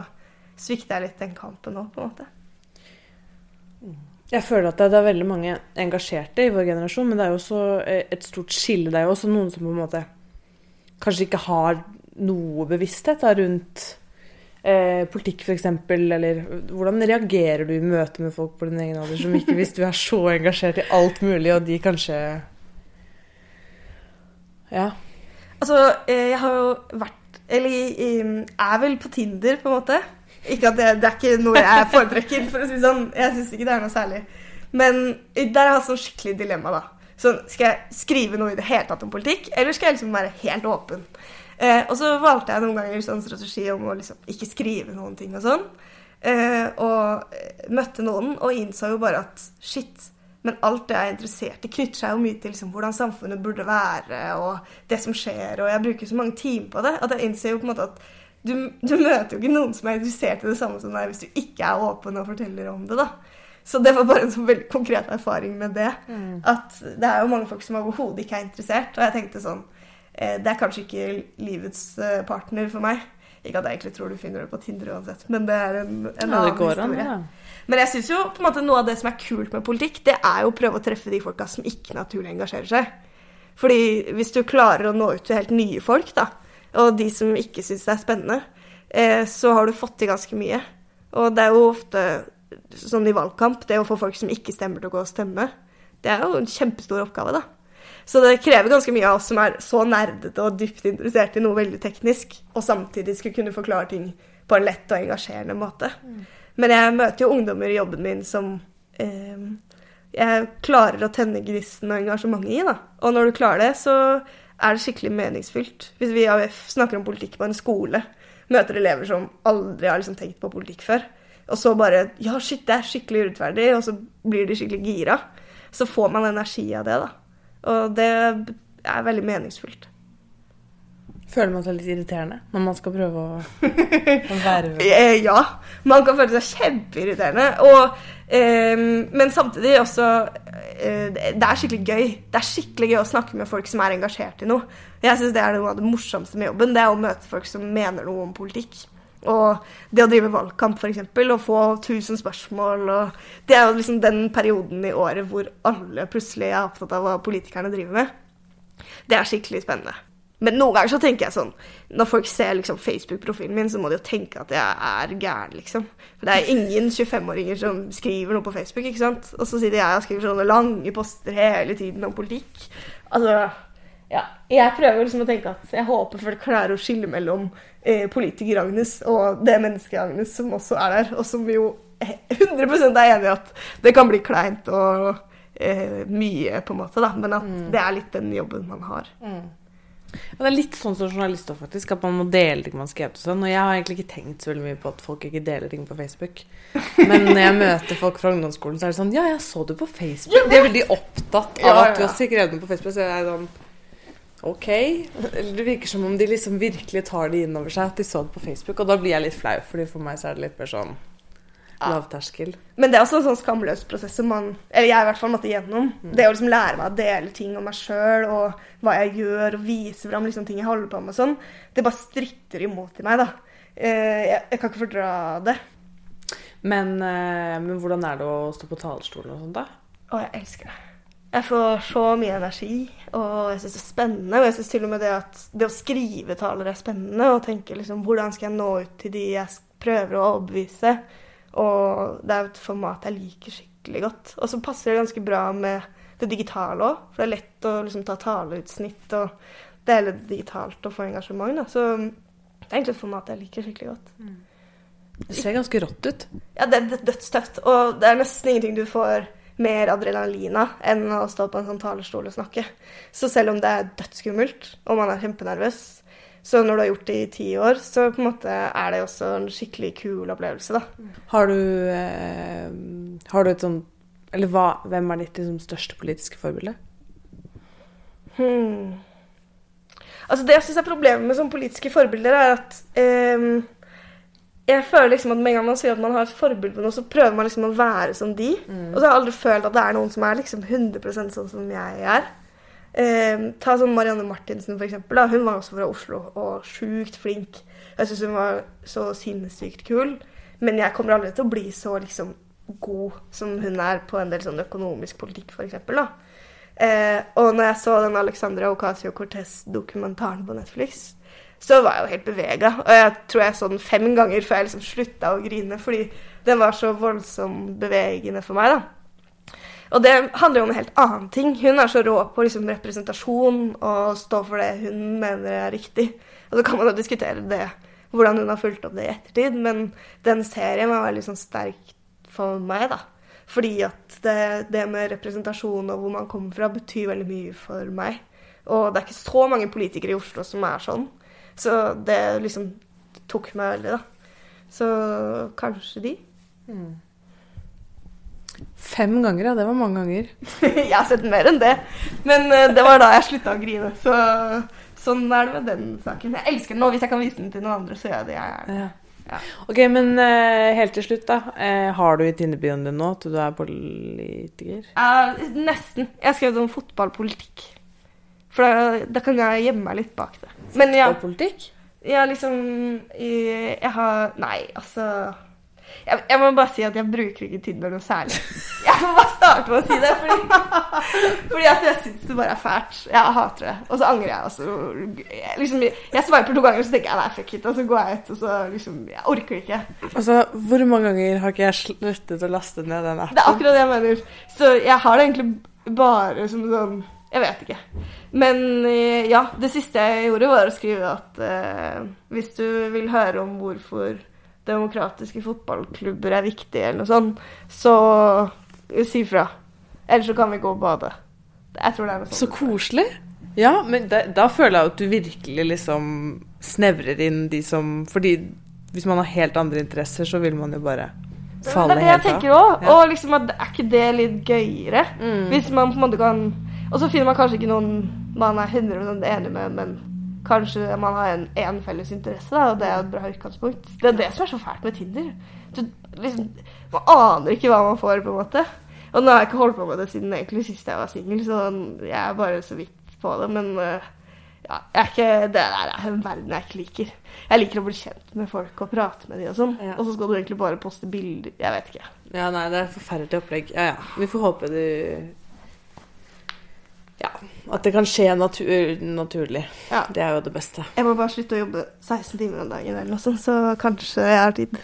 svikter jeg litt den kampen òg, på en måte. Jeg føler at det er veldig mange engasjerte i vår generasjon, men det er jo også eh, et stort skille. Det er jo også noen som på en måte kanskje ikke har noe bevissthet da, rundt eh, politikk, f.eks. Eller hvordan reagerer du i møte med folk på din egen alder som ikke hvis du er så engasjert i alt mulig, og de kanskje Ja. Altså, eh, jeg har jo vært Eller er vel på Tinder, på en måte. Ikke at det, det, er ikke noe jeg foretrekker, for å si sånn. Jeg syns ikke det er noe særlig. Men der har jeg hatt sånn skikkelig dilemma, da. Så skal jeg skrive noe i det hele tatt om politikk, eller skal jeg liksom være helt åpen? Eh, og så valgte jeg noen ganger sånn strategi om å liksom ikke skrive noen ting og sånn. Eh, og møtte noen og innså jo bare at shit, men alt det jeg er interessert i, knytter seg jo mye til liksom, hvordan samfunnet burde være, og det som skjer, og jeg bruker så mange timer på det at jeg innser jo på en måte at du, du, møter jo ikke noen som er interessert i det samme som deg, hvis du ikke er åpen og forteller om det, da. Så det var bare en sånn veldig konkret erfaring med det. Mm. At det er jo mange folk som overhodet ikke er interessert. Og jeg tenkte sånn eh, Det er kanskje ikke livets eh, partner for meg. Ikke at jeg egentlig tror du finner det på Tinder uansett, men det er en, en ja, annen historie. An, ja. Men jeg syns jo på en måte noe av det som er kult med politikk, det er jo å prøve å treffe de folka som ikke naturlig engasjerer seg. Fordi hvis du klarer å nå ut til helt nye folk, da, og de som ikke syns det er spennende, eh, så har du fått til ganske mye. Og det er jo ofte sånn i valgkamp, det å få folk som ikke stemmer til å gå og stemme, det er jo en kjempestor oppgave, da. Så det krever ganske mye av oss som er så nerdete og dypt interessert i noe veldig teknisk, og samtidig skulle kunne forklare ting på en lett og engasjerende måte. Mm. Men jeg møter jo ungdommer i jobben min som eh, jeg klarer å tenne gnisten og engasjementet i. da. Og når du klarer det, så er det skikkelig meningsfylt. Hvis vi i AUF snakker om politikk på en skole, møter elever som aldri har liksom tenkt på politikk før, og så bare Ja, shit, det er skikkelig urettferdig, og så blir de skikkelig gira. Så får man energi av det, da. Og det er veldig meningsfullt. Føler man seg litt irriterende når man skal prøve å, å være eh, Ja. Man kan føle seg kjempeirriterende. Og, men samtidig også eh, Det er skikkelig gøy. Det er skikkelig gøy å snakke med folk som er engasjert i noe. Jeg syns det er noe av det morsomste med jobben. Det er å møte folk som mener noe om politikk. Og det å drive valgkamp, f.eks., og få 1000 spørsmål og Det er jo liksom den perioden i året hvor alle plutselig er opptatt av hva politikerne driver med. Det er skikkelig spennende. Men noen ganger så tenker jeg sånn Når folk ser liksom Facebook-profilen min, så må de jo tenke at jeg er gæren, liksom. For det er ingen 25-åringer som skriver noe på Facebook, ikke sant. Og så sitter jeg og skriver sånne lange poster hele tiden om politikk. Altså ja. Jeg prøver liksom å tenke at jeg håper folk klarer å skille mellom eh, politiker Agnes og det mennesket Agnes som også er der, og som jo 100% er enig i at det kan bli kleint og eh, mye, på en måte, da. Men at mm. det er litt den jobben man har. Mm. Og det er litt sånn som journalister, faktisk. At man må dele ting man skrevet. Og sånn. Og jeg har egentlig ikke tenkt så veldig mye på at folk ikke deler ting på Facebook. Men når jeg møter folk fra ungdomsskolen, så er det sånn Ja, jeg så det på Facebook. De er veldig opptatt av at du har skrevet noe på Facebook. Så jeg er sånn OK. Det virker som om de liksom virkelig tar det inn over seg at de så det på Facebook. Og da blir jeg litt flau, fordi for meg så er det litt mer sånn Lavterskel. Men det er også en sånn skamløs prosess som man Eller jeg i hvert fall måtte igjennom. Mm. Det å liksom lære meg å dele ting om meg sjøl og hva jeg gjør, og vise fram liksom ting jeg holder på med og sånn, det bare stritter imot i meg, da. Eh, jeg, jeg kan ikke fordra det. Men, eh, men, hvordan er det å stå på talerstolen og sånn, da? Å, jeg elsker det. Jeg får så mye energi, og jeg syns det er spennende. Og jeg syns til og med det at det å skrive taler er spennende, og tenke liksom hvordan skal jeg nå ut til de jeg prøver å overbevise. Og det er et format jeg liker skikkelig godt. Og så passer det ganske bra med det digitale òg, for det er lett å liksom, ta taleutsnitt og dele det digitalt og få engasjement. Da. Så det er egentlig et format jeg liker skikkelig godt. Det ser ganske rått ut. Ja, det er dødstøft. Og det er nesten ingenting du får mer adrenalin av enn å stå på en sånn talerstol og snakke. Så selv om det er dødsskummelt, og man er kjempenervøs, så når du har gjort det i ti år, så på en måte er det også en skikkelig kul opplevelse, da. Har du, eh, har du et sånn Eller hva, hvem er ditt liksom, største politiske forbilde? Hmm. Altså Det jeg syns er problemet med sånne politiske forbilder, er at eh, jeg føler liksom at med en gang man sier at man har et forbilde på noe, så prøver man liksom å være som de. Og så har jeg aldri følt at det er noen som er liksom 100% sånn som jeg er. Eh, ta sånn Marianne Martinsen, for eksempel. Da. Hun var også fra Oslo og sjukt flink. Jeg syns hun var så sinnssykt kul. Men jeg kommer aldri til å bli så liksom god som hun er på en del sånn økonomisk politikk, da. Eh, og når jeg så den Alexandra Ocasio-Cortez-dokumentaren på Netflix, så var jeg jo helt bevega. Og jeg tror jeg så den fem ganger før jeg liksom slutta å grine, fordi den var så voldsomt bevegende for meg, da. Og det handler jo om en helt annen ting. Hun er så rå på liksom representasjon og stå for det hun mener er riktig. Og så kan man jo diskutere det, hvordan hun har fulgt opp det i ettertid, men den serien var veldig sånn sterk for meg, da. Fordi at det, det med representasjon og hvor man kommer fra, betyr veldig mye for meg. Og det er ikke så mange politikere i Oslo som er sånn. Så det liksom tok meg veldig, da. Så kanskje de. Fem ganger, ja. Det var mange ganger. jeg har sett mer enn det. Men uh, det var da jeg slutta å grine. Så sånn er det med den saken. Jeg elsker den nå. Hvis jeg kan vise den til noen andre, så gjør jeg det. Jeg. Ja. Ja. Ok, men uh, helt til slutt, da. Uh, har du i Tinder-bioen din nå at du er politiker? Nesten. Jeg har skrevet om fotballpolitikk. For da, da kan jeg gjemme meg litt bak det. Men ja, Og politikk? liksom jeg har Nei, altså jeg, jeg må bare si at jeg bruker ikke Tinder noe særlig. Jeg må bare starte med å si det, fordi, fordi at jeg syns det bare er fælt. Jeg hater det. Og så angrer jeg også. Liksom, jeg sveiper to ganger, og så tenker jeg nei, fuck it. Og så går jeg ut, og så liksom Jeg orker ikke. Altså, Hvor mange ganger har ikke jeg sluttet å laste ned den appen? Det er akkurat det jeg mener. Så jeg har det egentlig bare som sånn Jeg vet ikke. Men eh, ja, det siste jeg gjorde, var å skrive at eh, hvis du vil høre om hvorfor demokratiske fotballklubber er viktig, eller noe sånt, så si fra. Ellers så kan vi gå og bade. Jeg tror det er noe sånt. Så koselig. Ja, men da, da føler jeg at du virkelig liksom snevrer inn de som Fordi hvis man har helt andre interesser, så vil man jo bare falle helt av. det er det jeg tenker òg. Ja. Og liksom at er ikke det litt gøyere? Mm. Hvis man på en måte kan Og så finner man kanskje ikke noen man er 100 enig med, men kanskje man har en, en felles interesse, da, og det er et bra utgangspunkt. Det er det som er så fælt med Tinder. Du, liksom, man aner ikke hva man får, på en måte. Og nå har jeg ikke holdt på med det siden egentlig sist jeg var singel, så jeg er bare så vidt på det. Men øh, ja, ikke, det der er en verden jeg ikke liker. Jeg liker å bli kjent med folk og prate med dem og sånn. Ja. Og så skal du egentlig bare poste bilder. Jeg vet ikke. Ja, nei, det er et forferdelig opplegg. Ja, ja. Vi får håpe du Ja, at det kan skje natur naturlig. Ja. Det er jo det beste. Jeg må bare slutte å jobbe 16 timer om dagen, eller noe sånt, så kanskje jeg har tid.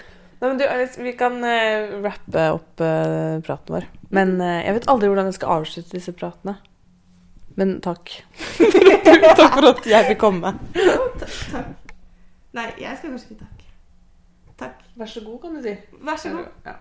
Nei, men du, Alice, vi kan uh, rappe opp uh, praten vår. Men uh, jeg vet aldri hvordan jeg skal avslutte disse pratene. Men takk. takk for at jeg fikk komme. takk. Nei, jeg skal kanskje si takk. Takk. Vær så god, kan du si. Vær så god. Ja.